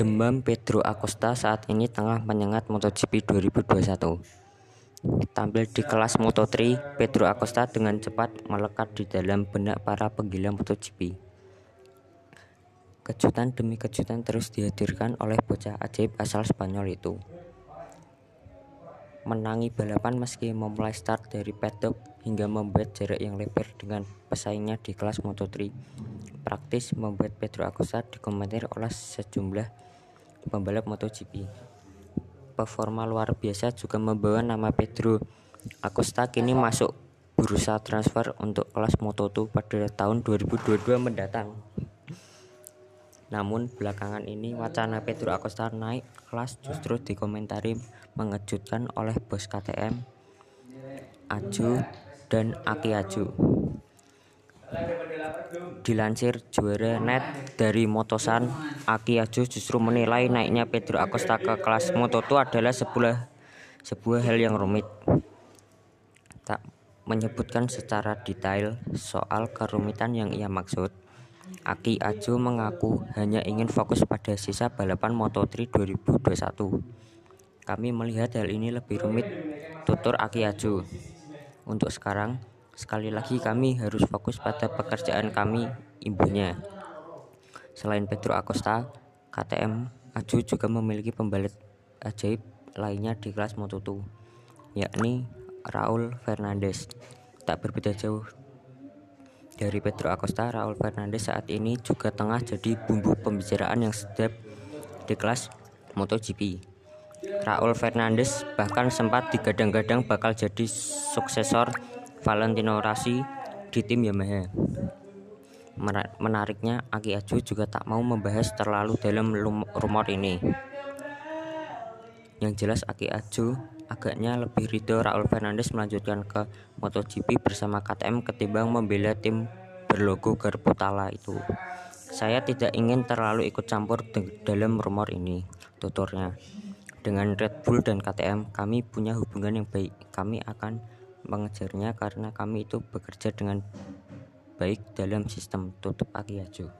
Demam Pedro Acosta saat ini tengah menyengat MotoGP 2021. Tampil di kelas Moto3, Pedro Acosta dengan cepat melekat di dalam benak para penggila MotoGP. Kejutan demi kejutan terus dihadirkan oleh bocah ajaib asal Spanyol itu. Menangi balapan meski memulai start dari paddock hingga membuat jarak yang lebar dengan pesaingnya di kelas Moto3 praktis membuat Pedro Acosta dikomentar oleh sejumlah pembalap MotoGP. Performa luar biasa juga membawa nama Pedro Acosta kini masuk bursa transfer untuk kelas Moto2 pada tahun 2022 mendatang. Namun belakangan ini wacana Pedro Acosta naik kelas justru dikomentari mengejutkan oleh bos KTM Aju dan Aki Aju. Dilansir juara net dari Motosan, Aki Aju justru menilai naiknya Pedro Acosta ke kelas Moto2 adalah sebuah sebuah hal yang rumit. Tak menyebutkan secara detail soal kerumitan yang ia maksud. Aki Aju mengaku hanya ingin fokus pada sisa balapan Moto3 2021. Kami melihat hal ini lebih rumit, tutur Aki Aju. Untuk sekarang, Sekali lagi kami harus fokus pada pekerjaan kami, ibunya. Selain Pedro Acosta, KTM Aju juga memiliki pembalap ajaib lainnya di kelas Moto2, yakni Raul Fernandez. Tak berbeda jauh dari Pedro Acosta, Raul Fernandez saat ini juga tengah jadi bumbu pembicaraan yang sedap di kelas MotoGP. Raul Fernandez bahkan sempat digadang-gadang bakal jadi suksesor Valentino Rossi di tim Yamaha. Menariknya, Aki Aju juga tak mau membahas terlalu dalam rumor ini. Yang jelas Aki Aju agaknya lebih ridho Raul Fernandez melanjutkan ke MotoGP bersama KTM ketimbang membela tim berlogo Garputala itu. Saya tidak ingin terlalu ikut campur dalam rumor ini, tuturnya. Dengan Red Bull dan KTM, kami punya hubungan yang baik. Kami akan mengejarnya karena kami itu bekerja dengan baik dalam sistem tutup Akiyajo.